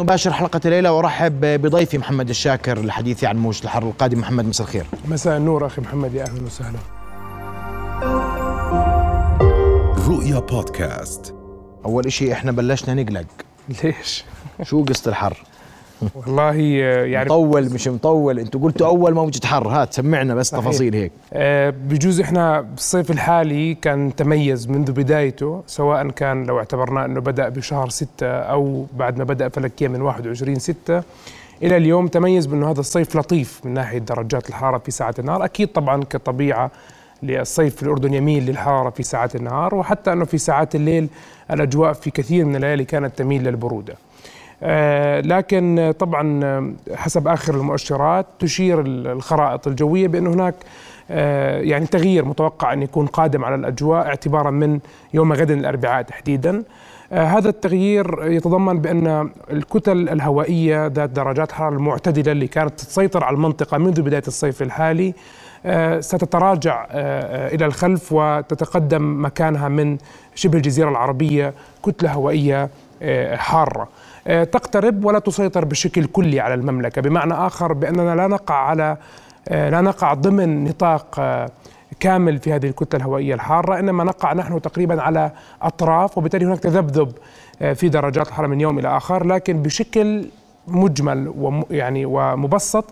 نباشر حلقة الليلة وارحب بضيفي محمد الشاكر للحديث عن موجة الحر القادم محمد مساء الخير. مساء النور أخي محمد يا أهلا وسهلا. رؤيا بودكاست. أول إشي إحنا بلشنا نقلق. ليش؟ شو قصة الحر؟ والله آه، يعني مطول مش مطول. أنتوا قلتوا أول موجة حر هات سمعنا بس صحيح. تفاصيل هيك. آه، بجوز إحنا بالصيف الحالي كان تميز منذ بدايته سواء كان لو اعتبرناه إنه بدأ بشهر ستة أو بعد ما بدأ فلكيا من 21 ستة إلى اليوم تميز بأنه هذا الصيف لطيف من ناحية درجات الحرارة في ساعات النهار. أكيد طبعا كطبيعة للصيف في الأردن يميل للحرارة في ساعات النهار وحتى إنه في ساعات الليل الأجواء في كثير من الليالي كانت تميل للبرودة. آه، لكن آه، طبعا آه، حسب آخر المؤشرات تشير ال- الخرائط الجوية بأن هناك آه، يعني تغيير متوقع أن يكون قادم على الأجواء اعتبارا من يوم غد الأربعاء تحديدا. هذا التغيير يتضمن بأن الكتل الهوائية ذات درجات حرارة المعتدلة اللي كانت تسيطر على المنطقة منذ بداية الصيف الحالي ستتراجع إلى الخلف وتتقدم مكانها من شبه الجزيرة العربية كتلة هوائية حارة. تقترب ولا تسيطر بشكل كلي على المملكة. بمعنى آخر بأننا لا نقع على آه، لا نقع ضمن نطاق آه، كامل في هذه الكتلة الهوائية الحارة إنما نقع نحن تقريبا على أطراف وبالتالي هناك تذبذب آه، في درجات الحرارة من يوم إلى آخر لكن بشكل مجمل يعني ومبسط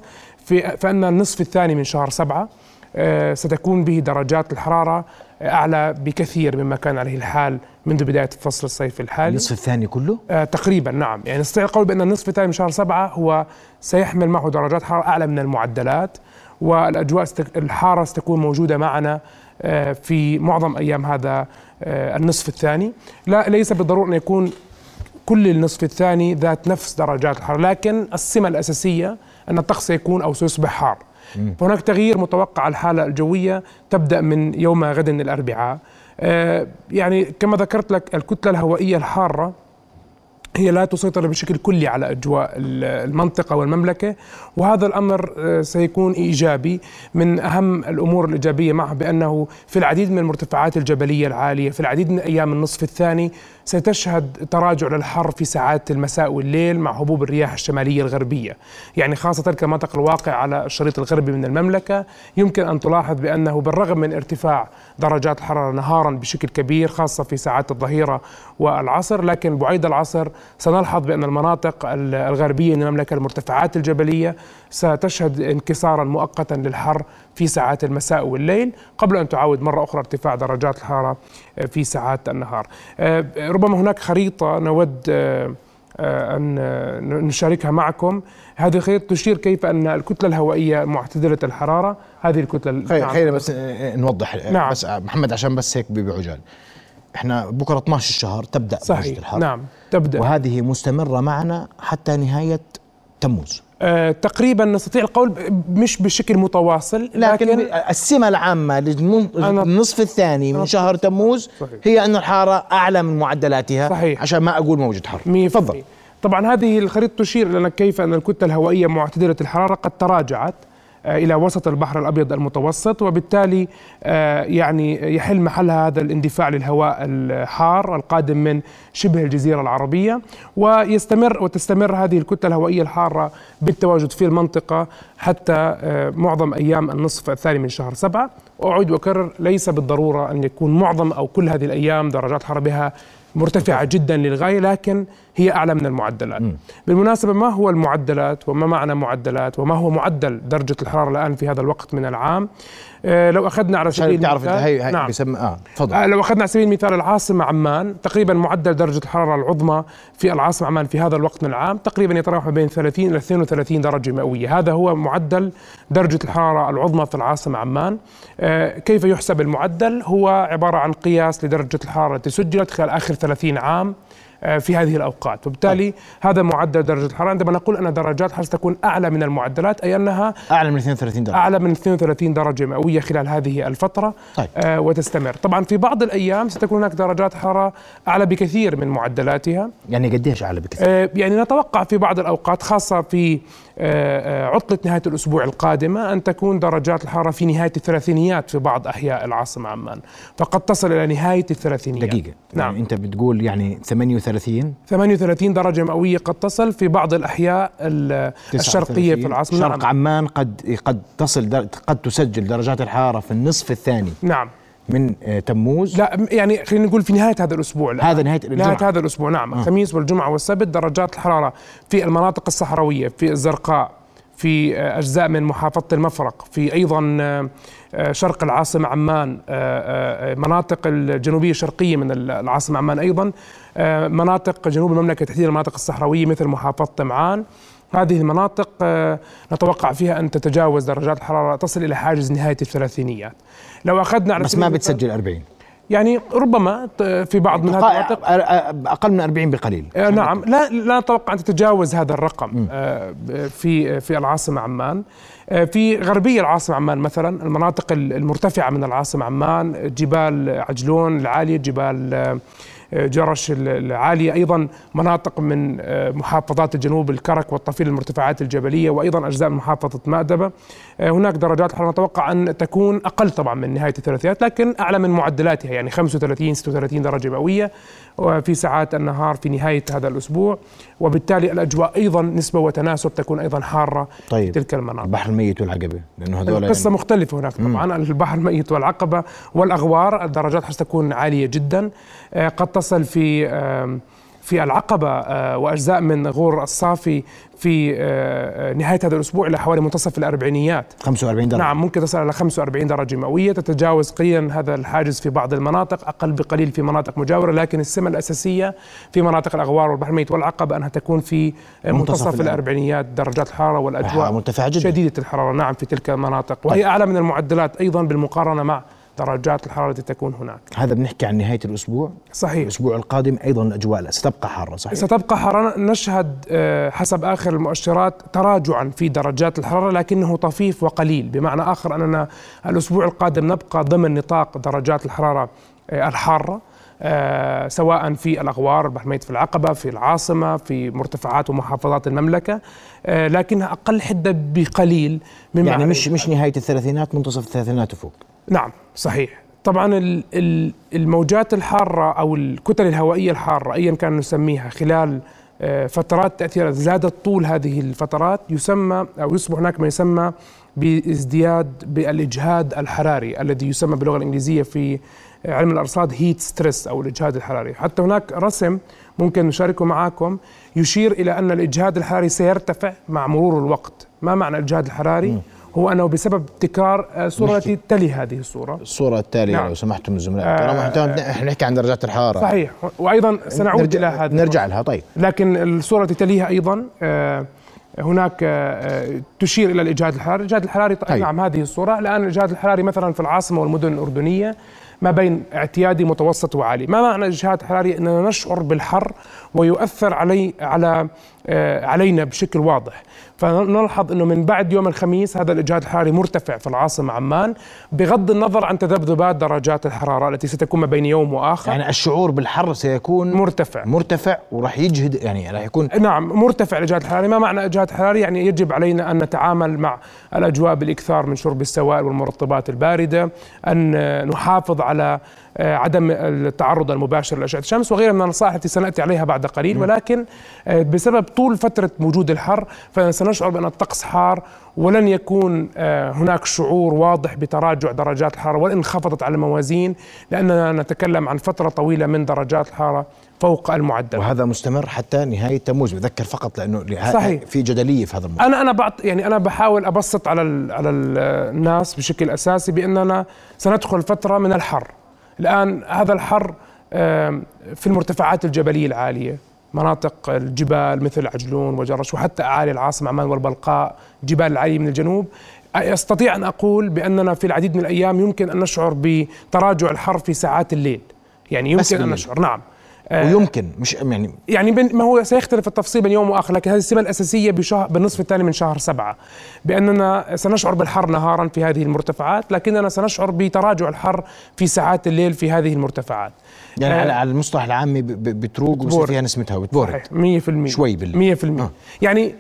في فإن النصف الثاني من شهر سبعة آه، ستكون به درجات الحرارة أعلى بكثير مما كان عليه الحال منذ بداية فصل الصيف الحالي. النصف الثاني كله؟ آه تقريبا نعم. يعني نستطيع القول بأن النصف الثاني من شهر سبعة هو سيحمل معه درجات حرارة أعلى من المعدلات والأجواء. الحارة ستكون موجودة معنا آه في معظم أيام هذا آه النصف الثاني. لا ليس بالضرورة أن يكون كل النصف الثاني ذات نفس درجات الحرارة لكن السمة الأساسية أن الطقس سيكون أو سيصبح حار. فهناك تغيير متوقع على الحالة الجوية تبدأ من يوم غد الأربعاء. آه، يعني كما ذكرت لك الكتلة الهوائية الحارة هي لا تسيطر بشكل كلي على أجواء ال- المنطقة والمملكة وهذا الأمر آه، سيكون إيجابي. من أهم الأمور الإيجابية معه بأنه في العديد من المرتفعات الجبلية العالية في العديد من أيام النصف الثاني ستشهد تراجع للحر في ساعات المساء والليل مع هبوب الرياح الشمالية الغربية. يعني خاصة كمنطقة الواقع على الشريط الغربي من المملكة يمكن أن تلاحظ بأنه بالرغم من ارتفاع درجات الحرارة نهارا بشكل كبير خاصة في ساعات الظهيرة والعصر لكن بعيد العصر سنلحظ بأن المناطق ال- الغربية من المملكة المرتفعات الجبلية ستشهد انكسارا مؤقتا للحر في ساعات المساء والليل قبل أن تعاود مرة أخرى ارتفاع درجات الحرارة في ساعات النهار. آه، ربما هناك خريطة نود آه، آه، أن آه، نشاركها معكم هذه الخريطة تشير كيف أن الكتلة الهوائية معتدلة الحرارة هذه الكتلة خير نعم. بس آه، نوضح آه، نعم. بس آه، محمد عشان بس هيك بعجال إحنا بكرة 12 الشهر تبدأ صحيح. الحر نعم تبدأ. وهذه مستمرة معنا حتى نهاية تموز. آه، تقريبا نستطيع القول مش بشكل متواصل لكن, لكن, السمة العامة للنصف الثاني من شهر تموز صحيح. هي أن الحارة أعلى من معدلاتها صحيح. عشان ما أقول موجة حر تفضل. طبعا هذه الخريطة تشير لنا كيف أن الكتلة الهوائية معتدلة الحرارة قد تراجعت. إلى وسط البحر الأبيض المتوسط وبالتالي آه، يعني يحل محلها هذا الاندفاع للهواء الحار القادم من شبه الجزيرة العربية. ويستمر وتستمر هذه الكتلة الهوائية الحارة بالتواجد في المنطقة حتى آه، معظم أيام النصف الثاني من شهر سبعة. وأعيد وأكرر ليس بالضرورة أن يكون معظم أو كل هذه الأيام درجات حرارة بها مرتفعة جدا للغاية لكن هي أعلى من المعدلات. بالمناسبة ما هو المعدلات وما معنى معدلات وما هو معدل درجة الحرارة الآن في هذا الوقت من العام؟ لو أخذنا على سبيل عشان تعرف المثال- هي, هي نعم. بيسمى آه تفضل. آه، لو أخذنا على سبيل المثال العاصمة عمان تقريبا معدل درجة الحرارة العظمى في العاصمة عمان في هذا الوقت من العام تقريبا يتراوح ما بين 30 إلى 32 درجة مئوية. هذا هو معدل درجة الحرارة العظمى في العاصمة عمان. آه، كيف يحسب المعدل؟ هو عبارة عن قياس لدرجة الحرارة التي سجلت خلال آخر 30 عام. آه، في هذه الأوقات. وبالتالي هذا معدل درجة الحرارة. عندما نقول أن درجات الحرارة ستكون أعلى من المعدلات أي أنها أعلى من 32 درجة. أعلى من 32 درجة مئوية خلال هذه الفترة طيب. آه وتستمر. طبعا في بعض الأيام ستكون هناك درجات حراره أعلى بكثير من معدلاتها. يعني قديش أعلى بكثير؟ آه يعني نتوقع في بعض الأوقات خاصة في آه، آه، عطلة نهاية الأسبوع القادمة أن تكون درجات الحرارة في نهاية الثلاثينيات في بعض أحياء العاصمة عمان. فقد تصل إلى نهاية الثلاثينيات. دقيقة. نعم. يعني أنت بتقول يعني 38 38 درجة مئوية قد تصل في بعض الأحياء ال- الشرقية في 39. العاصمة. شرق نعم. عمان قد قد تصل قد تسجل درجات الحرارة في النصف الثاني. نعم. من آه، تموز؟ لا يعني خلينا نقول في نهاية هذا الأسبوع الآن. هذا نهاية الجمعة. نهاية هذا الأسبوع نعم. الخميس والجمعة والسبت درجات الحرارة في المناطق الصحراوية في الزرقاء في آه، أجزاء من محافظة المفرق في آه، آه، شرق العاصمة عمان آه، آه، مناطق الجنوبية الشرقية من ال- العاصمة عمان أيضا آه، مناطق جنوب المملكة تحديدا المناطق الصحراوية مثل محافظة طمعان هذه المناطق آه، نتوقع فيها أن تتجاوز درجات الحرارة تصل إلى حاجز نهاية الثلاثينيات. لو أخذنا على بس ما بتسجل 40 يعني ربما في بعض من هذه المناطق أقل من 40 بقليل. آه، نعم. لا لا نتوقع أن تتجاوز هذا الرقم آه، في في العاصمة عمان. آه، في غربية العاصمة عمان مثلا المناطق ال- المرتفعة من العاصمة عمان جبال عجلون العالية جبال جرش ال- العاليه أيضا مناطق من آه، محافظات الجنوب الكرك والطفيل المرتفعات الجبلية وأيضا أجزاء من محافظة مأدبة. آه، هناك درجات حراره نتوقع أن تكون أقل طبعا من نهاية الثلاثينات لكن أعلى من معدلاتها يعني 35 36 درجة مئوية. وفي ساعات النهار في نهاية هذا الأسبوع. وبالتالي الأجواء أيضا نسبة وتناسب تكون أيضا حارة طيب. في تلك المناطق. البحر الميت والعقبة لأنه هذول القصة يعني مختلفة هناك طبعا. البحر الميت والعقبة والأغوار الدرجات حتكون عالية جدا. آه، قد تصل في في العقبة آه، وأجزاء من غور الصافي في آه، آه، نهاية هذا الأسبوع إلى حوالي منتصف الأربعينيات. 45 درجة. نعم ممكن تصل إلى 45 درجة مئوية تتجاوز قليلا هذا الحاجز في بعض المناطق أقل بقليل في مناطق مجاورة لكن السمة الأساسية في مناطق الأغوار والبحر الميت والعقبة أنها تكون في منتصف منتصف الأربعين. الأربعينيات درجات الحرارة والأجواء مرتفعة جدا. شديدة الحرارة. نعم في تلك المناطق. وهي أعلى من المعدلات أيضا بالمقارنة مع درجات الحرارة التي تكون هناك. هذا بنحكي عن نهاية الأسبوع. صحيح. الأسبوع القادم أيضا الأجواء ستبقى حارة صحيح؟ ستبقى حرارة نشهد آه، حسب آخر المؤشرات تراجعا في درجات الحرارة لكنه طفيف وقليل. بمعنى آخر أننا الأسبوع القادم نبقى ضمن نطاق درجات الحرارة آه، الحارة آه، سواء في الأغوار البحر الميت في العقبة في العاصمة في مرتفعات ومحافظات المملكة آه، لكنها أقل حدة بقليل مما يعني مش مش نهاية الثلاثينات منتصف الثلاثينات وفوق. نعم صحيح. طبعا ال- ال- الموجات الحارة أو الكتل الهوائية الحارة أيا كان نسميها خلال آه، فترات تأثير زادت طول هذه الفترات يسمى أو يصبح هناك ما يسمى بازدياد بالإجهاد الحراري الذي يسمى باللغة الإنجليزية في علم الأرصاد هيت ستريس أو الإجهاد الحراري. حتى هناك رسم ممكن نشاركه معكم يشير إلى أن الإجهاد الحراري سيرتفع مع مرور الوقت. ما معنى الإجهاد الحراري؟ هو أنه بسبب تكرار آه، الصورة التي تلي هذه الصورة. الصورة التالية نعم. لو سمحتم الزملاء آه، طالما إحنا إحنا نحكي عن درجات الحرارة. صحيح. وأيضا سنعود نرجع إلى هذا نرجع لها. طيب. لكن الصورة التي تليها أيضا آه، هناك آه، آه، تشير إلى الإجهاد الحراري. الإجهاد الحراري ط- أيوة. نعم هذه الصورة. الآن الإجهاد الحراري مثلا في العاصمة والمدن الأردنية ما بين اعتيادي متوسط وعالي. ما معنى الإجهاد الحراري أننا نشعر بالحر ويؤثر علي على آه، علينا بشكل واضح. فنلحظ أنه من بعد يوم الخميس هذا الإجهاد الحراري مرتفع في العاصمة عمان بغض النظر عن تذبذبات درجات الحرارة التي ستكون ما بين يوم وآخر. يعني الشعور بالحر سيكون مرتفع. مرتفع وراح يجهد يعني راح يكون نعم مرتفع الإجهاد الحراري. ما معنى إجهاد حراري؟ يعني يجب علينا أن نتعامل مع الأجواء بالإكثار من شرب السوائل والمرطبات الباردة أن نحافظ على عدم التعرض المباشر لأشعة الشمس وغيرها من النصائح التي سنأتي عليها بعد قليل. ولكن آه، بسبب طول فترة وجود الحر فسنشعر بأن الطقس حار ولن يكون آه، هناك شعور واضح بتراجع درجات الحرارة وإن انخفضت على الموازين لأننا نتكلم عن فترة طويلة من درجات الحرارة فوق المعدل. وهذا مستمر حتى نهاية تموز بذكر فقط لأنه صحيح. في جدلية في هذا الموضوع. أنا أنا بعط يعني أنا بحاول أبسط على ال على ال الناس بشكل أساسي بأننا سندخل فترة من الحر. الآن هذا الحر في المرتفعات الجبلية العالية مناطق الجبال مثل عجلون وجرش وحتى أعالي العاصمة عمان والبلقاء جبال العاليه من الجنوب. أستطيع أن أقول بأننا في العديد من الأيام يمكن أن نشعر بتراجع الحر في ساعات الليل. يعني يمكن أن. نشعر نعم. ويمكن مش يعني يعني ما هو سيختلف التفصيل بين يوم وآخر لكن هذه السمة الأساسية بشهر بالنصف الثاني من شهر سبعة بأننا سنشعر بالحر نهارا في هذه المرتفعات لكننا سنشعر بتراجع الحر في ساعات الليل في هذه المرتفعات يعني آه، على المصطلح العامي بتروق وبصير. فيها نسمة هواء بتبورد صحيح 100% شوي بالليل. 100% آه. يعني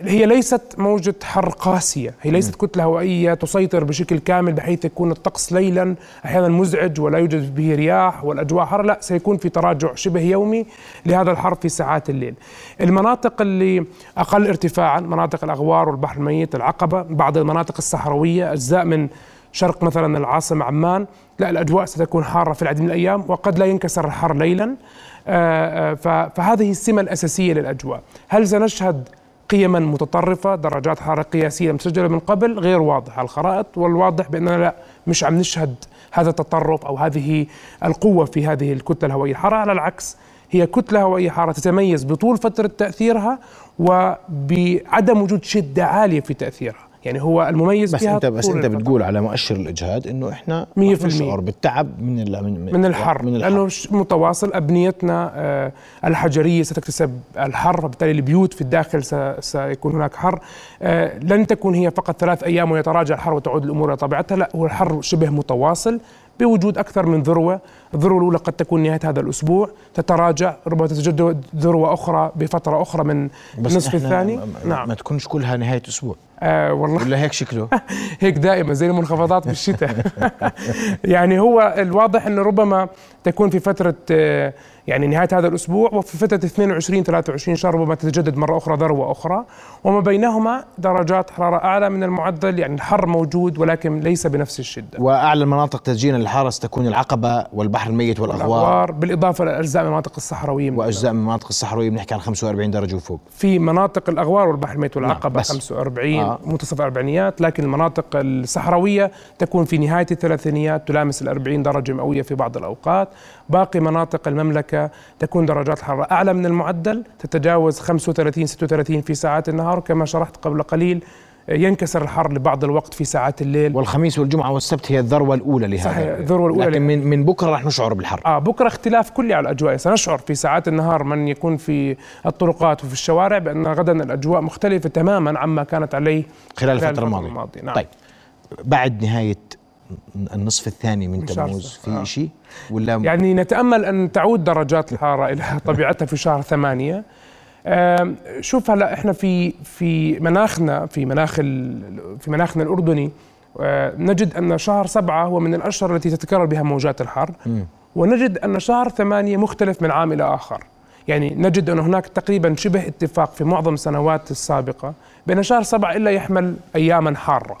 هي ليست موجة حر قاسية. هي ليست كتلة هوائية تسيطر بشكل كامل بحيث يكون الطقس ليلا أحيانا مزعج ولا يوجد به رياح والأجواء حر. لا سيكون في تراجع شبه يومي لهذا الحر في ساعات الليل. المناطق اللي أقل ارتفاعا مناطق الأغوار والبحر الميت العقبة بعض المناطق الصحراوية أجزاء من شرق مثلا العاصمة عمان لا الأجواء ستكون حارة في العديد من الأيام وقد لا ينكسر الحر ليلا. آه، آه، فهذه السمة الأساسية للأجواء. هل سنشهد قيما متطرفة درجات حرارة قياسية مسجلة من قبل غير واضح على الخرائط والواضح بأننا لا مش عم نشهد هذا التطرف أو هذه القوة في هذه الكتلة الهوائية. الحارة على العكس هي كتلة هوائية حارة تتميز بطول فترة تأثيرها وبعدم وجود شدة عالية في تأثيرها. يعني هو المميز بس انت بس انت. بتقول على مؤشر الإجهاد إنه إحنا 100% نشعر بالتعب من ال- من, من الحر, من لأنه الحر ش- متواصل أبنيتنا آه، الحجرية ستكتسب الحر وبالتالي البيوت في الداخل سيكون هناك حر. آه، لن تكون هي فقط ثلاث أيام ويتراجع الحر وتعود الأمور إلى طبيعتها لا هو الحر شبه متواصل بوجود أكثر من ذروة، الذروة الأولى قد تكون نهاية هذا الأسبوع، تتراجع ربما تتجدد ذروة أخرى بفترة أخرى من النصف الثاني. نعم. ما تكونش كلها نهاية أسبوع. آه والله. ولا هيك شكله؟ هيك دائما زي المنخفضات بالشتاء يعني هو الواضح إنه ربما تكون في فترة آه، يعني نهاية هذا الأسبوع وفي فترة 22 23 شهر ربما تتجدد مرة أخرى ذروة أخرى. وما بينهما درجات حرارة أعلى من المعدل يعني الحر موجود ولكن ليس بنفس الشدة. وأعلى المناطق تسجيلا للحراره ستكون العقبة والبحر الميت والأغوار. الأغوار بالإضافة لاجزاء من المناطق الصحراويه من وأجزاء من المناطق الصحراويه بنحكي عن 45 درجة وفوق. في مناطق الأغوار والبحر الميت والعقبة نعم، بس. 45 آه. آه. منتصف الأربعينيات لكن المناطق الصحراوية تكون في نهاية الثلاثينيات تلامس ال 40 درجة مئوية في بعض الأوقات باقي مناطق المملكة تكون درجات الحراره أعلى من المعدل تتجاوز 35 36 في ساعات النهار كما شرحت قبل قليل ينكسر الحر لبعض الوقت في ساعات الليل والخميس والجمعة والسبت هي الذروة الأولى لهذا صحيح، الذروة الأولى لكن. من من بكرة رح نشعر بالحر آه بكرة اختلاف كلي على الأجواء سنشعر في ساعات النهار من يكون في الطرقات وفي الشوارع بأن غدا الأجواء مختلفة تماما عما كانت عليه خلال الفترة الماضية نعم. طيب بعد نهاية النصف الثاني من تموز. في آه. شيء ولا يعني نتأمل أن تعود درجات الحرارة إلى طبيعتها في شهر ثمانية شوف هلا إحنا في في مناخنا في مناخ في مناخنا الأردني آه، نجد أن شهر سبعة هو من الأشهر التي تتكرر بها موجات الحر ونجد أن شهر ثمانية مختلف من عام إلى آخر. يعني نجد أن هناك تقريبا شبه اتفاق في معظم السنوات السابقة بأن شهر سبعة إلا يحمل اياما حارة.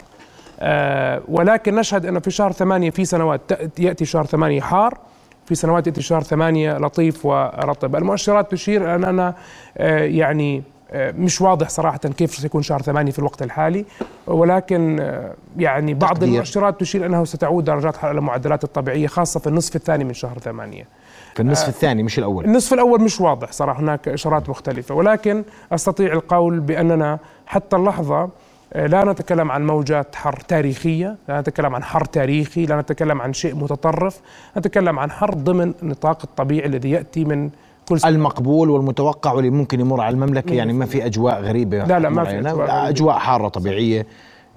آه، ولكن نشهد أن في شهر ثمانية في سنوات يأتي شهر ثمانية حار في سنوات شهر ثمانية لطيف ورطب. المؤشرات تشير أننا آه، يعني آه، مش واضح صراحة كيف سيكون شهر ثمانية في الوقت الحالي ولكن آه، يعني بعض تقدير. المؤشرات تشير أنه ستعود درجات الحرارة إلى المعدلات الطبيعية خاصة في النصف الثاني من شهر ثمانية. في النصف الثاني مش الأول. النصف الأول مش واضح صراحة هناك إشارات مختلفة. ولكن أستطيع القول بأننا حتى اللحظة لا نتكلم عن موجات حر تاريخية لا نتكلم عن حر تاريخي لا نتكلم عن شيء متطرف نتكلم عن حر ضمن النطاق الطبيعي الذي يأتي من كل سنة المقبول والمتوقع واللي ممكن يمر على المملكة مية يعني ما في أجواء غريبة لا، لا، ما في. أجواء غريبة. أجواء حارة طبيعية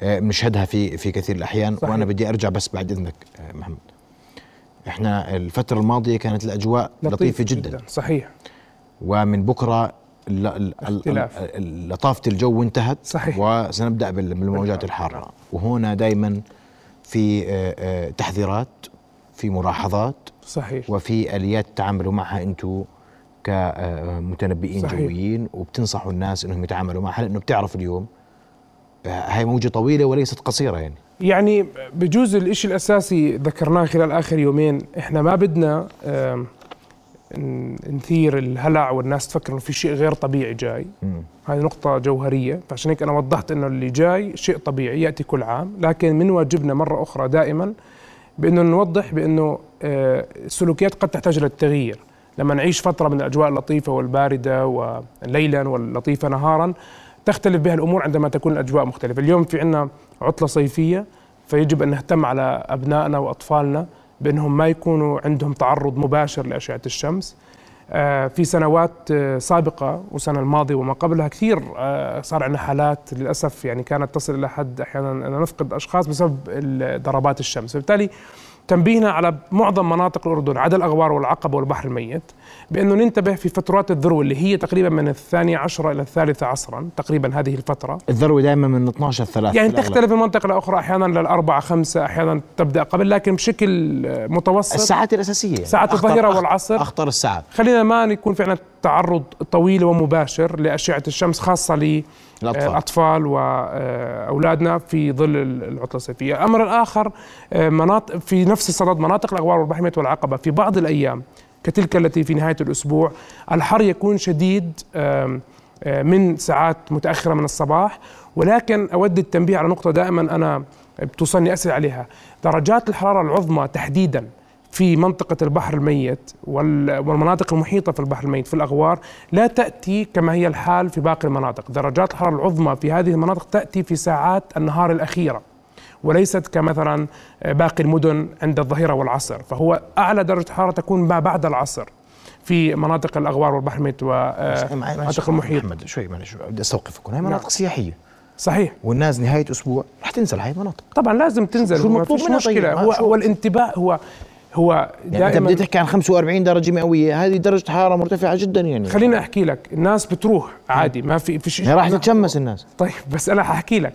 آه، بنشهدها في في كثير الأحيان صحيح. وأنا بدي أرجع بس بعد إذنك آه، محمد إحنا الفترة الماضية كانت الأجواء لطيفة جدا صحيح ومن بكرة لطافة الجو انتهت صحيح. وسنبدأ بال- بالموجات الحارة وهنا دائما في آه، آه، تحذيرات في ملاحظات صحيح وفي آليات تعاملوا معها أنتم كمتنبئين صحيح. جويين وبتنصحوا الناس إنهم يتعاملوا معها لأنه بتعرف اليوم آه، هاي موجة طويلة وليست قصيرة يعني يعني بجوز الإشي الأساسي ذكرناه خلال آخر يومين إحنا ما بدنا نثير الهلع والناس تفكر إنه في شيء غير طبيعي جاي. هذه نقطة جوهرية. فعشان هيك أنا وضحت إنه اللي جاي شيء طبيعي يأتي كل عام. لكن من واجبنا مرة أخرى دائما بأنه نوضح بأنه آه، السلوكيات قد تحتاج للتغيير لما نعيش فترة من الأجواء اللطيفة والباردة وليلا واللطيفة نهارا تختلف بها الأمور عندما تكون الأجواء مختلفة. اليوم في عنا عطلة صيفية فيجب أن نهتم على أبنائنا وأطفالنا. بأنهم ما يكونوا عندهم تعرض مباشر لأشعة الشمس. آه، في سنوات آه، سابقة والسنة الماضية وما قبلها كثير آه، صار عندنا حالات للأسف يعني كانت تصل إلى حد أحيانا أن نفقد أشخاص بسبب ضربات الشمس. فبالتالي تنبيهنا على معظم مناطق الأردن عدا الأغوار والعقبه والبحر الميت بأنه ننتبه في فترات الذروة اللي هي تقريبا من الثانية عشرة إلى الثالثة عصرا تقريبا هذه الفترة. الذروة دائما من 12 3 يعني تختلف من منطقه لاخرى أحيانا للاربعه خمسة أحيانا تبدأ قبل لكن بشكل متوسط الساعات الأساسية. يعني. ساعات أخطر- أخ- والعصر. أخطر الساعات. خلينا ما يكون في عندنا تعرض طويل ومباشر لأشعة الشمس خاصة الأطفال. للاطفال واولادنا في ظل العطلة الصيفية، الأمر الآخر آه، مناطق في نفس الصدد مناطق الأغوار والبحميه والعقبة. في بعض الأيام كتلك التي في نهاية الأسبوع الحر يكون شديد آه، من ساعات متأخرة من الصباح. ولكن أود التنبيه على نقطة دائما أنا بتوصلني أسئلة عليها. درجات الحرارة العظمى تحديدا في منطقة البحر الميت وال- والمناطق المحيطة في البحر الميت في الأغوار لا تأتي كما هي الحال في باقي المناطق. درجات الحرارة العظمى في هذه المناطق تأتي في ساعات النهار الأخيرة وليست كمثلا باقي المدن عند الظهيرة والعصر. فهو أعلى درجة حرارة تكون ما بعد العصر في مناطق الأغوار والبحر الميت ومناطق المحيط. محمد شوي معلش بدي استوقفكم هي مناطق سياحية. صحيح. والناس نهاية أسبوع رح تنزل هاي المناطق. طبعا لازم تنزل. شو المطلوب منها مشكلة. طيب؟ ما هو, شو- هو الانتباه هو هو يعني أنت دائما بدك تحكي عن 45 درجة مئوية هذه درجة حرارة مرتفعة جدا يعني. خليني أحكي لك الناس بتروح عادي ما في في شيء هي راح تتشمس الناس. طيب بس أنا حأحكي لك.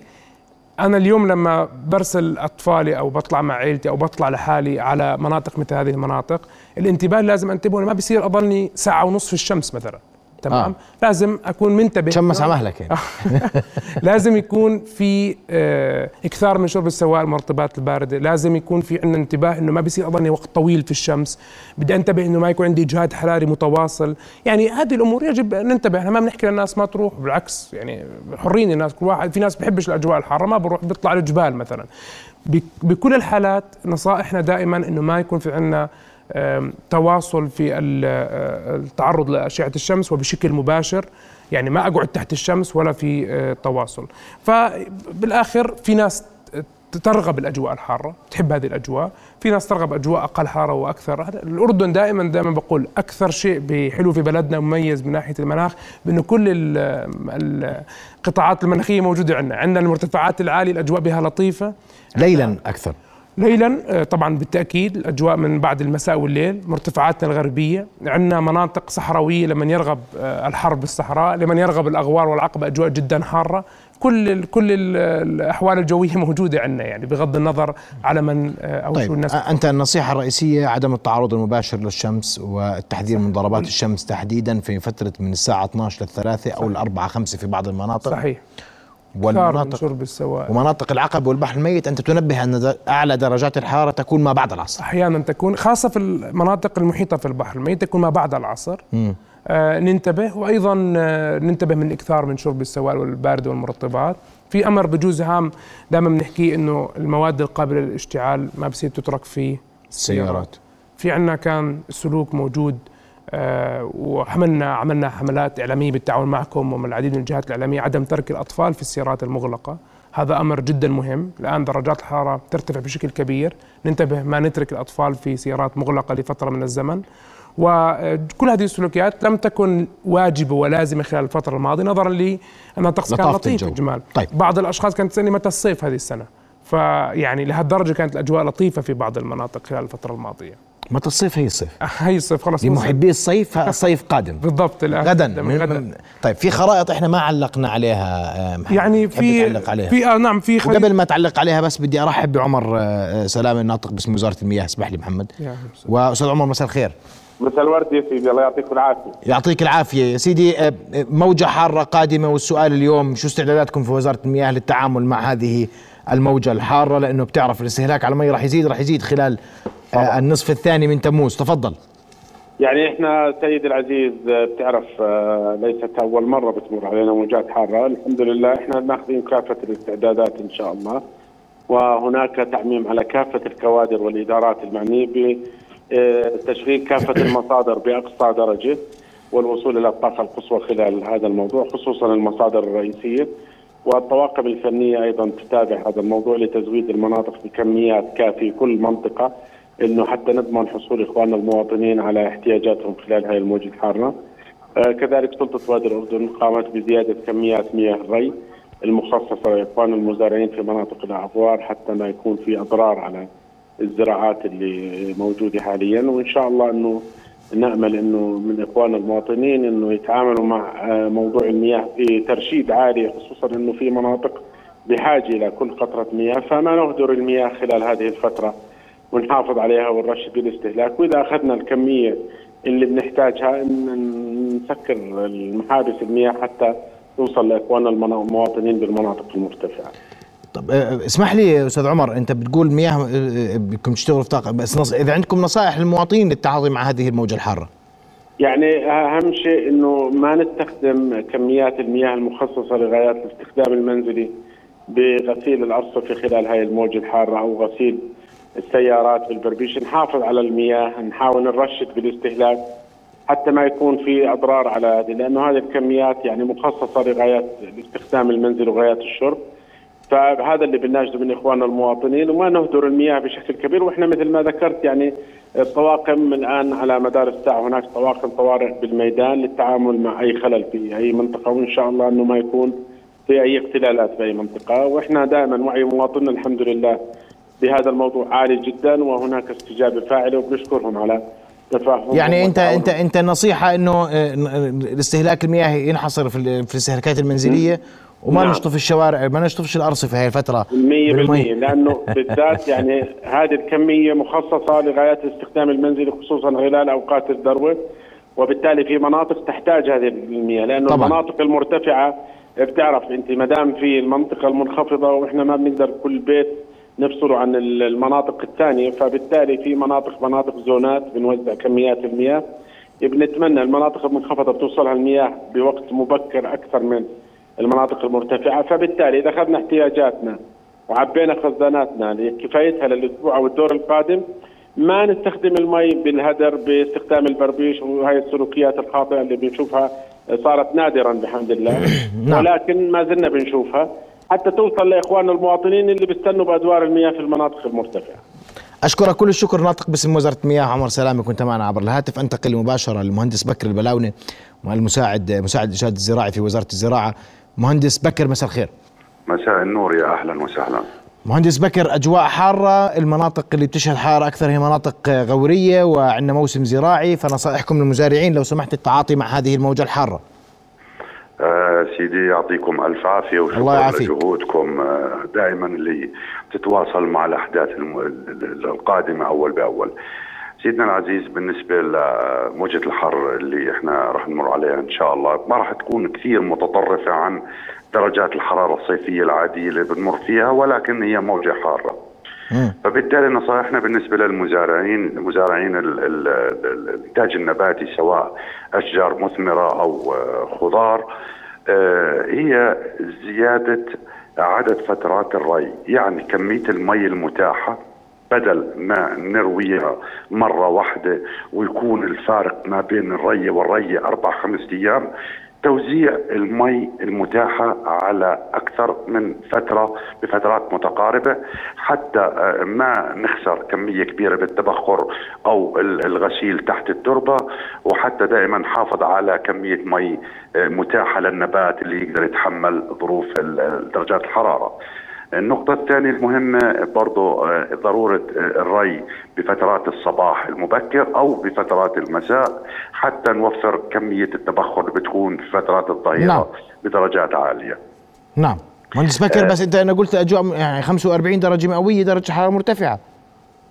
أنا اليوم لما برسل أطفالي أو بطلع مع عيلتي أو بطلع لحالي على مناطق مثل هذه المناطق الانتباه لازم أنتبه ما بصير أضلني ساعة ونص في الشمس مثلا. تمام؟ آه. لازم أكون منتبه. تشمس على مهلك يعني. لازم يكون في آه إكثار من شرب السوائل المرطبات الباردة. لازم يكون في عندنا انتباه إنه ما بصير اضلني وقت طويل في الشمس. بدي أنتبه إنه ما يكون عندي إجهاد حراري متواصل. يعني هذه الأمور يجب أن ننتبه. إحنا ما بنحكي للناس ما تروح. بالعكس يعني حرين الناس. كل واحد في ناس بيحبش الأجواء الحارة. ما بروح بيطلع الجبال مثلا. بك- بكل الحالات نصائحنا دائما إنه ما يكون في عندنا تواصل في آه، التعرض لأشعة الشمس وبشكل مباشر. يعني ما أقعد تحت الشمس ولا في آه، تواصل. فبالآخر في ناس ترغب الأجواء الحارة تحب هذه الأجواء. في ناس ترغب أجواء أقل حرارة وأكثر. هذا- الأردن دائما دائما بقول أكثر شيء بحلو في بلدنا مميز من ناحية المناخ بأنه كل ال- القطاعات المناخية موجودة عندنا. عندنا المرتفعات العالية الأجواء بها لطيفة. ليلا أكثر. ليلا آه، طبعا بالتأكيد الأجواء من بعد المساء والليل مرتفعاتنا الغربية. عندنا مناطق صحراوية لمن يرغب آه، الحر بالصحراء لمن يرغب الأغوار والعقبة أجواء جدا حارة. كل ال كل ال الأحوال الجوية موجودة عندنا يعني بغض النظر على من آه، أو طيب شو الناس أنت النصيحة الرئيسية عدم التعرض المباشر للشمس والتحذير من ضربات الشمس تحديدا في فترة من الساعة 12 للثلاثة أو الأربعة خمسة في بعض المناطق. صحيح. والمناطق شرب السوائل. ومناطق العقبة والبحر الميت أنت تنبه أن أعلى درجات الحرارة تكون ما بعد العصر. أحيانا تكون خاصة في المناطق المحيطة في البحر الميت تكون ما بعد العصر. آه ننتبه. وأيضا آه ننتبه من الاكثار من شرب السوائل والبارده والمرطبات. في أمر بجوز هام دائما بنحكيه إنه المواد القابلة للاشتعال ما بصير تترك في السيارات. في عنا كان سلوك موجود آه وحملنا عملنا حملات إعلامية بالتعاون معكم ومع العديد من الجهات الإعلامية عدم ترك الأطفال في السيارات المغلقة. هذا أمر جدا مهم. الآن درجات الحرارة ترتفع بشكل كبير. ننتبه ما نترك الأطفال في سيارات مغلقة لفترة من الزمن. وكل هذه السلوكيات لم تكن واجبة ولازمة خلال الفترة الماضية نظرا لانها الطقس كان لطيف. جمال طيب. بعض الأشخاص كانت تسألني متى الصيف هذه السنة. فيعني لهالدرجة كانت الأجواء لطيفة في بعض المناطق خلال الفترة الماضية. متى الصيف هي الصيف هي الصيف خلص لمحبي الصيف الصيف قادم. بالضبط الآن. غدا. من طيب في خرائط إحنا ما علقنا عليها آه، محمد. يعني في تعلق عليها؟ في آه نعم في وقبل ما تعلق عليها بس بدي أرحب بعمر آه، سلامة الناطق باسم وزارة المياه. اسمح لي محمد. وأستاذ عمر مساء الخير. مساء الورد يا سيدي. الله يعطيكم العافية. يعطيك العافية. يا سيدي آه، موجة حارة قادمة. والسؤال اليوم شو استعداداتكم في وزارة المياه للتعامل مع هذه الموجة الحارة؟ لأنه بتعرف الاستهلاك على المي راح يزيد راح يزيد خلال آه، النصف الثاني من تموز. تفضل. يعني إحنا سيد العزيز آه، بتعرف آه، ليست أول مرة بتمر علينا موجات حارة. الحمد لله إحنا ناخذين كافة الاستعدادات إن شاء الله. وهناك تعميم على كافة الكوادر والإدارات المعنيه بتشغيل كافة المصادر بأقصى درجة والوصول إلى الطاقة القصوى خلال هذا الموضوع خصوصا المصادر الرئيسية. والطواقم الفنية أيضا تتابع هذا الموضوع لتزويد المناطق بكميات كافية كل منطقة. إنه حتى نضمن حصول إخواننا المواطنين على احتياجاتهم خلال هذه الموجة الحارة. آه كذلك سلطة وادي الأردن قامت بزيادة كميات مياه الري المخصصة لإخوان المزارعين في مناطق الاغوار حتى ما يكون في أضرار على الزراعات اللي موجودة حاليا وإن شاء الله إنه نأمل إنه من إخواننا المواطنين إنه يتعاملوا مع آه، موضوع المياه بترشيد عالي خصوصا إنه في مناطق بحاجة إلى كل قطرة مياه فما نهدر المياه خلال هذه الفترة ونحافظ عليها ونرشد بالاستهلاك وإذا أخذنا الكمية اللي بنحتاجها نسكر المحابس المياه حتى توصل لإخواننا المواطنين بالمناطق المرتفعة. طب آه، اسمح لي أستاذ عمر أنت بتقول مياه آه، بدكم تشتغلوا في طاقة بس نص... إذا عندكم نصائح للمواطنين للتعاطي مع هذه الموجة الحارة يعني أهم شيء إنه ما نستخدم كميات المياه المخصصة لغايات الاستخدام المنزلي بغسيل الارصفه خلال هاي الموجة الحارة أو غسيل السيارات بالبربيش نحافظ على المياه نحاول نرشد بالاستهلاك حتى ما يكون في أضرار على هذه لأنه هذه الكميات يعني مخصصة لغايات الاستخدام المنزلي وغايات الشرب. فهذا اللي بنناشده من إخواننا المواطنين وما نهدر المياه بشكل كبير وإحنا مثل ما ذكرت يعني الطواقم الآن على مدار الساعة هناك طواقم طوارئ بالميدان للتعامل مع أي خلل في أي منطقة وإن شاء الله إنه ما يكون في أي اختلالات في أي منطقة. وإحنا دائما وعي مواطننا الحمد لله بهذا الموضوع عالي جدا وهناك استجابة فاعلة وبنشكرهم على تفاهمهم يعني انت. انت أنت النصيحه إنه آه، الاستهلاك المياه ينحصر في في الاستهلاكات المنزلية وما نعم. نشطف الشوارع ما نشطفش الأرصفة هي الفترة 100% بالمي. لأنه بالذات يعني هذه الكمية مخصصة لغايات الاستخدام المنزلي خصوصا خلال أوقات الذروة وبالتالي في مناطق تحتاج هذه المياه لأنه طبعاً. المناطق المرتفعة بتعرف أنت ما دام في المنطقة المنخفضة وإحنا ما بنقدر كل بيت نفصله عن ال- المناطق الثانية فبالتالي في مناطق مناطق زونات بنوزع كميات المياه. بنتمنى المناطق المنخفضة بتوصلها المياه بوقت مبكر أكثر من المناطق المرتفعة. فبالتالي إذا أخذنا احتياجاتنا وعبينا خزاناتنا لكفايتها للأسبوع أو الدور القادم ما نستخدم المي بالهدر باستخدام البربيش وهي السلوكيات الخاطئة اللي بنشوفها صارت نادرا بحمد الله. نعم. ولكن ما زلنا بنشوفها. حتى توصل لاخواننا المواطنين اللي بيستنوا بأدوار المياه في المناطق المرتفعة. أشكرك كل الشكر ناطق باسم وزارة المياه عمر سلامه كنت معنا عبر الهاتف. أنتقل مباشرة للمهندس بكر البلاوني المساعد مساعد الإرشاد الزراعي في وزارة الزراعة. مهندس بكر مساء الخير. مساء النور يا أهلا وسهلا. مهندس بكر أجواء حارة المناطق اللي بتشهد حارة أكثر هي مناطق غورية وعندنا موسم زراعي فنصائحكم للمزارعين لو سمحت التعاطي مع هذه الموجة الحارة. آه سيدي يعطيكم ألف عافية وشكرا. لجهودكم. آه دائما اللي تتواصل مع الأحداث القادمة أول بأول. سيدنا العزيز بالنسبة لموجة الحر اللي إحنا راح نمر عليها إن شاء الله ما راح تكون كثير متطرفة عن درجات الحرارة الصيفية العادية اللي بنمر فيها ولكن هي موجة حارة. فبالتالي نصائحنا بالنسبة للمزارعين مزارعين ال- ال- ال- الإنتاج النباتي سواء أشجار مثمرة أو آه، خضار آه، هي زيادة عدد فترات الري. يعني كمية المي المتاحة بدل ما نرويها مرة واحدة ويكون الفارق ما بين الرية والرية أربع خمس أيام توزيع المي المتاحة على أكثر من فترة بفترات متقاربة حتى آه، ما نخسر كمية كبيرة بالتبخر أو ال- الغسيل تحت التربة وحتى دائما نحافظ على كمية مي آه، متاحة للنبات اللي يقدر يتحمل ظروف درجات الحرارة. النقطة الثانية المهمة برضو آه، ضرورة آه، الري بفترات الصباح المبكر أو بفترات المساء حتى نوفر كمية التبخر اللي بتكون في فترات الظهيرة نعم. بدرجات عالية. نعم. مهندس بكر بس أنت أنا قلت أجواء يعني 45 درجة مئوية درجة حرارة مرتفعة.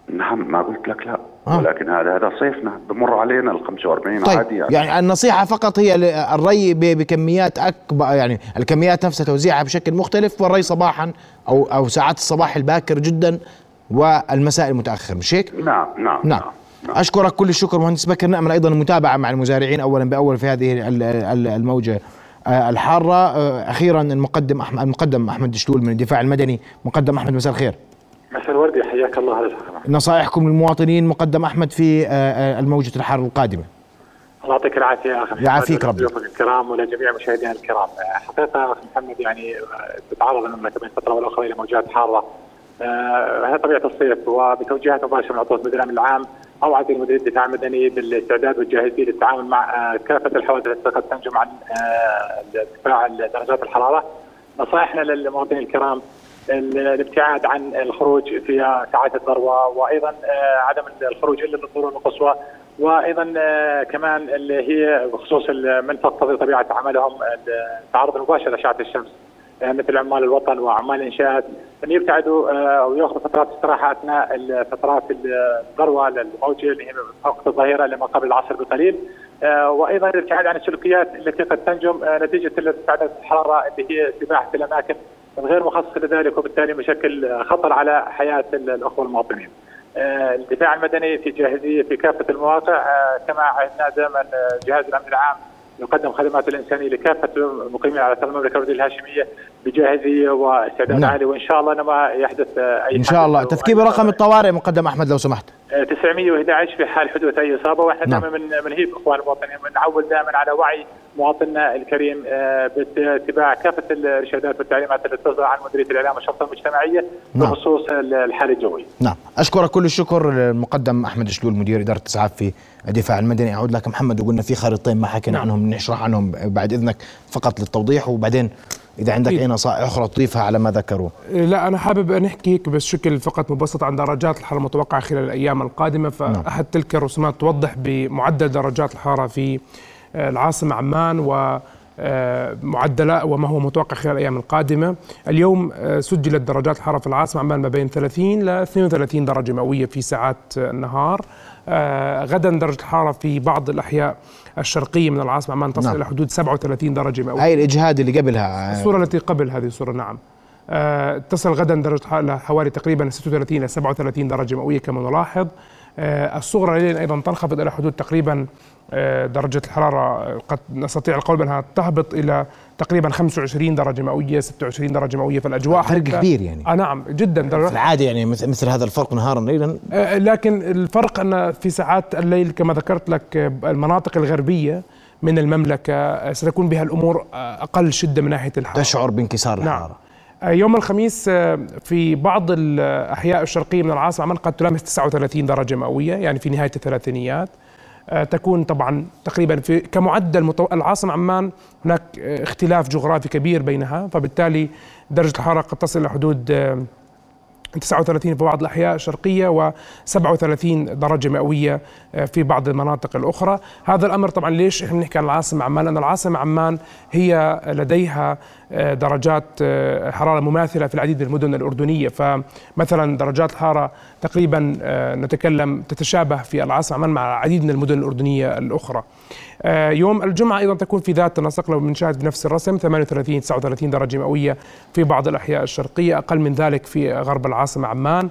نعم ما قلت لك لا. آه. ولكن هذا هذا صيفنا. بمر علينا ال 45 طيب عادي يعني. يعني النصيحة فقط هي الري ب- بكميات اكبر يعني الكميات نفسها توزيعها بشكل مختلف والري صباحا أو أو ساعات الصباح الباكر جدا والمساء المتأخر. مش هيك؟ نعم نعم نعم. أشكرك كل الشكر مهندس بكر. نأمل أيضا المتابعة مع المزارعين اولا بأول في هذه ال- ال- الموجة آه، الحارة. آه، أخيرا المقدم احمد المقدم أحمد دشتول من الدفاع المدني. مقدم أحمد مساء الخير. مساء الورد حياك الله على نصائحكم للمواطنين مقدم أحمد في آه، آه، الموجة الحارة القادمة. الله يعطيك العافية أخي محمد يعافيك ربي. ضيوفك الكرام ولجميع مشاهدينا الكرام. حقيقة أخي محمد يعني آه، تتعرض المملكه بين فتره والاخرى إلى موجات حارة. آه، هذه طبيعة الصيف وبتوجيهات مباشرة من عطوة المدير الامن العام اوعد المدير الدفاع المدني بالاستعداد والجاهزيه للتعامل مع آه، كافة الحوادث التي قد تنجم عن آه، ارتفاع درجات الحرارة. نصائحنا للمواطنين الكرام الابتعاد عن الخروج في ساعات الذروه وأيضا آه، عدم الخروج إلا للضروره القصوى وأيضا آه، كمان اللي هي بخصوص من تقتضي طبيعة عملهم التعرض المباشر لأشعة الشمس آه، مثل عمال الوطن وعمال الانشاءات أن يبتعدوا أو ياخذوا فترات استراحة أثناء فترات الذروه للموجة اللي هي وقت الظهيرة لما قبل العصر بقليل وأيضا الابتعاد عن السلوكيات التي قد تنجم نتيجة ارتفاعات الحراره اللي هي سباحة الأماكن غير مخصص لذلك وبالتالي مشكل خطر على حياة الأخوة المواطنين. آه، الدفاع المدني في جاهزية في كافة المواقع آه، كما عهدنا دائما جهاز الأمن العام يقدم خدماته الإنسانية لكافة المقيمين على ارض المملكة العربيه الهاشمية بجاهزية واستعداد نعم. عالي وإن شاء الله ما يحدث أي إن شاء الله تذكير رقم الطوارئ مقدم أحمد لو سمحت 911 في حال حدوث أي إصابة وإحنا نعم. دائما من منهيب إخوان المواطنين بنعول دائما على وعي مواطننا الكريم آه، باتباع كافة الإرشادات والتعليمات التي تصدر عن مديرية الإعلام والشرطة المجتمعية نعم. بخصوص الحاله الجويه. نعم، أشكرك كل الشكر المقدم أحمد شلول مدير إدارة الاسعاف في الدفاع المدني، أعود لك محمد وقلنا في خريطتين ما حكينا نعم. عنهم نشرح عنهم بعد إذنك فقط للتوضيح وبعدين إذا عندك أي نصائح أخرى تضيفها على ما ذكروا؟ لا أنا حابب نحكي هيك بس شكل فقط مبسط عن درجات الحرارة المتوقعة خلال الأيام القادمة فأحد نعم. تلك الرسومات توضح بمعدل درجات الحرارة في آه، العاصمة عمان و آه، معدلات وما هو متوقع خلال الأيام القادمة، اليوم آه، سجلت درجات الحرارة في العاصمة عمان ما بين 30 ل 32 درجة مئوية في ساعات النهار، غدا درجة الحرارة في بعض الأحياء الشرقية من العاصمة عمان تصل نعم. إلى حدود 37 درجة مئوية. هاي الإجهاد اللي قبلها الصورة التي قبل هذه الصورة نعم. آه تصل غدا درجة الحراره حوالي تقريبا 36 إلى 37 درجة مئوية كما نلاحظ. آه الصغرى ليلا أيضا تنخفض إلى حدود تقريبا آه درجة الحرارة قد نستطيع القول بأنها تهبط إلى تقريبا 25 درجة مئوية 26 درجة مئوية فالاجواء فرق كبير يعني. آه نعم جدا. في العادة يعني مثل هذا الفرق نهارا ليلا؟ آه لكن الفرق أن في ساعات الليل كما ذكرت لك المناطق الغربية من المملكة آه، ستكون بها الأمور آه، أقل شدة من ناحية الحرارة. تشعر بانكسار نعم. الحرارة. نعم. يوم الخميس في بعض الأحياء الشرقية من العاصمة عمان قد تلامس 39 درجة مئوية يعني في نهاية الثلاثينيات. تكون طبعا تقريبا في كمعدل متو... العاصمة عمان هناك آه، اختلاف جغرافي كبير بينها فبالتالي درجة الحرارة قد تصل إلى حدود 39 في بعض الأحياء الشرقية و37 درجة مئوية آه، في بعض المناطق الأخرى. هذا الأمر طبعا ليش إحنا نحكي عن العاصمة عمان؟ لأن العاصمة عمان هي لديها آه، درجات آه، حرارة مماثلة في العديد من المدن الأردنية. فمثلا درجات الحرارة تقريبا نتكلم تتشابه في العاصمة عمان مع العديد من المدن الأردنية الأخرى. آه، يوم الجمعة أيضا تكون في ذات النسق لو بنشاهد بنفس الرسم 38 39 درجة مئوية في بعض الأحياء الشرقية أقل من ذلك في غرب العاصمة عمان.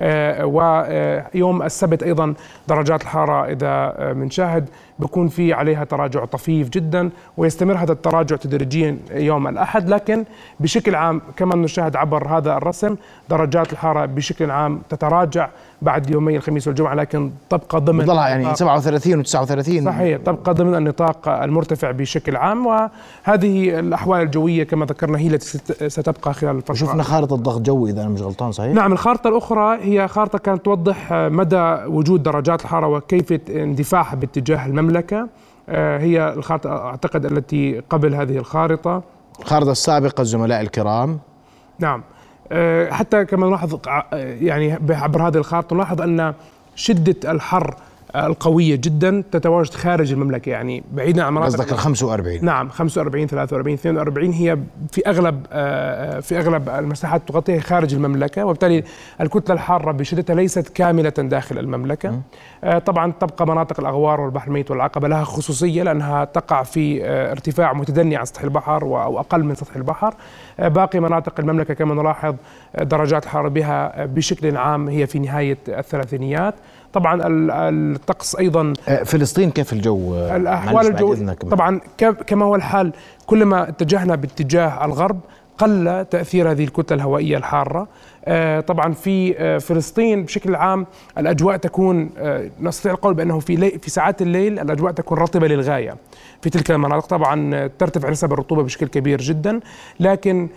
آه، ويوم السبت أيضا درجات الحرارة إذا بنشاهد بكون في عليها تراجع طفيف جدا ويستمر هذا التراجع تدريجيا يوم الأحد. لكن بشكل عام كما نشاهد عبر هذا الرسم درجات الحرارة بشكل عام تتراجع بعد يومي الخميس والجمعة لكن تبقى ضمن بضلها يعني 37 و39 صحيح تبقى ضمن النطاق المرتفع بشكل عام. وهذه الأحوال الجوية كما ذكرنا هي التي ستبقى خلال الفترة. شفنا خارطة ضغط جوي إذا أنا مش غلطان صحيح؟ نعم الخارطة الأخرى هي خارطة كانت توضح مدى وجود درجات الحرارة وكيفيه اندفاعها باتجاه المملكة. آه، هي الخارطة أعتقد التي قبل هذه الخارطة. الخارطة السابقة الزملاء الكرام. نعم. آه، حتى كما نلاحظ آه، يعني عبر هذه الخارطة نلاحظ أن شدة الحر القوية جدا تتواجد خارج المملكة يعني بعيدا عن مناطق قصدك ال 45 نعم 45 43 42 هي في أغلب في أغلب المساحات تغطيها خارج المملكة وبالتالي الكتلة الحارة بشدتها ليست كاملة داخل المملكة. م. طبعا تبقى مناطق الأغوار والبحر الميت والعقبة لها خصوصية لأنها تقع في ارتفاع متدني عن سطح البحر أو أقل من سطح البحر. باقي مناطق المملكة كما نلاحظ درجات الحرارة بها بشكل عام هي في نهاية الثلاثينيات. طبعا الطقس أيضا فلسطين كيف الجو؟ الأحوال الجو طبعا كما هو الحال كلما اتجهنا باتجاه الغرب قل تأثير هذه الكتلة الهوائية الحارة. أه، طبعا في أه، فلسطين بشكل عام الأجواء تكون نستطيع القول بأنه في في ساعات الليل الأجواء تكون رطبة للغاية في تلك المناطق. طبعا ترتفع نسب الرطوبة بشكل كبير جدا لكن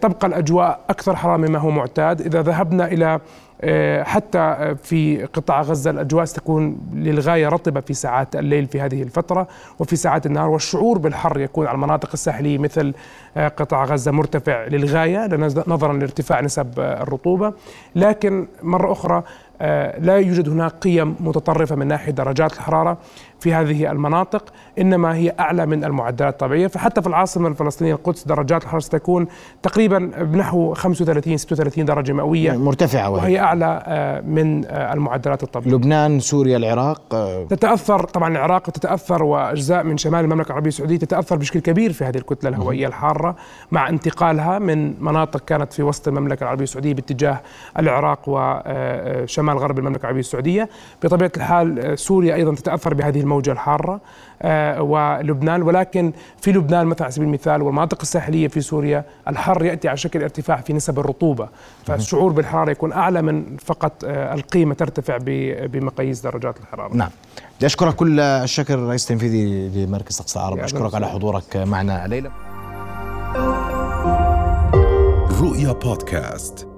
تبقى الأجواء أكثر حراره مما هو معتاد. إذا ذهبنا إلى آه، حتى في قطاع غزة الأجواء ستكون للغاية رطبة في ساعات الليل في هذه الفترة وفي ساعات النهار والشعور بالحر يكون على المناطق الساحلية مثل آه، قطاع غزة مرتفع للغاية نظرا لارتفاع نسب الرطوبة. لكن مرة أخرى آه، لا يوجد هناك قيم متطرفة من ناحية درجات الحرارة في هذه المناطق إنما هي أعلى من المعدلات الطبيعية. فحتى في العاصمة الفلسطينية القدس درجات الحرارة ستكون تقريبا بنحو 35 36 درجة مئوية. مرتفعة وهي, وهي أعلى آه، من آه، المعدلات الطبيعية. لبنان سوريا العراق تتأثر طبعا العراق تتأثر وأجزاء من شمال المملكة العربية السعودية تتأثر بشكل كبير في هذه الكتلة الهوائية الحارة مع انتقالها من مناطق كانت في وسط المملكة العربية السعودية باتجاه العراق وشمال شمال غرب المملكة العربية السعودية. بطبيعة الحال آه، سوريا أيضا تتأثر بهذه الموجة الحارة آه، ولبنان. ولكن في لبنان مثلا على سبيل المثال والمناطق الساحلية في سوريا الحر يأتي على شكل ارتفاع في نسب الرطوبة. فالشعور بالحرارة يكون أعلى من فقط آه، القيمة ترتفع بمقاييس درجات الحرارة. نعم. بدي أشكرك كل الشكر رئيس التنفيذي لمركز أقصى العرب أشكرك على حضورك معنا الليلة. رؤيا بودكاست.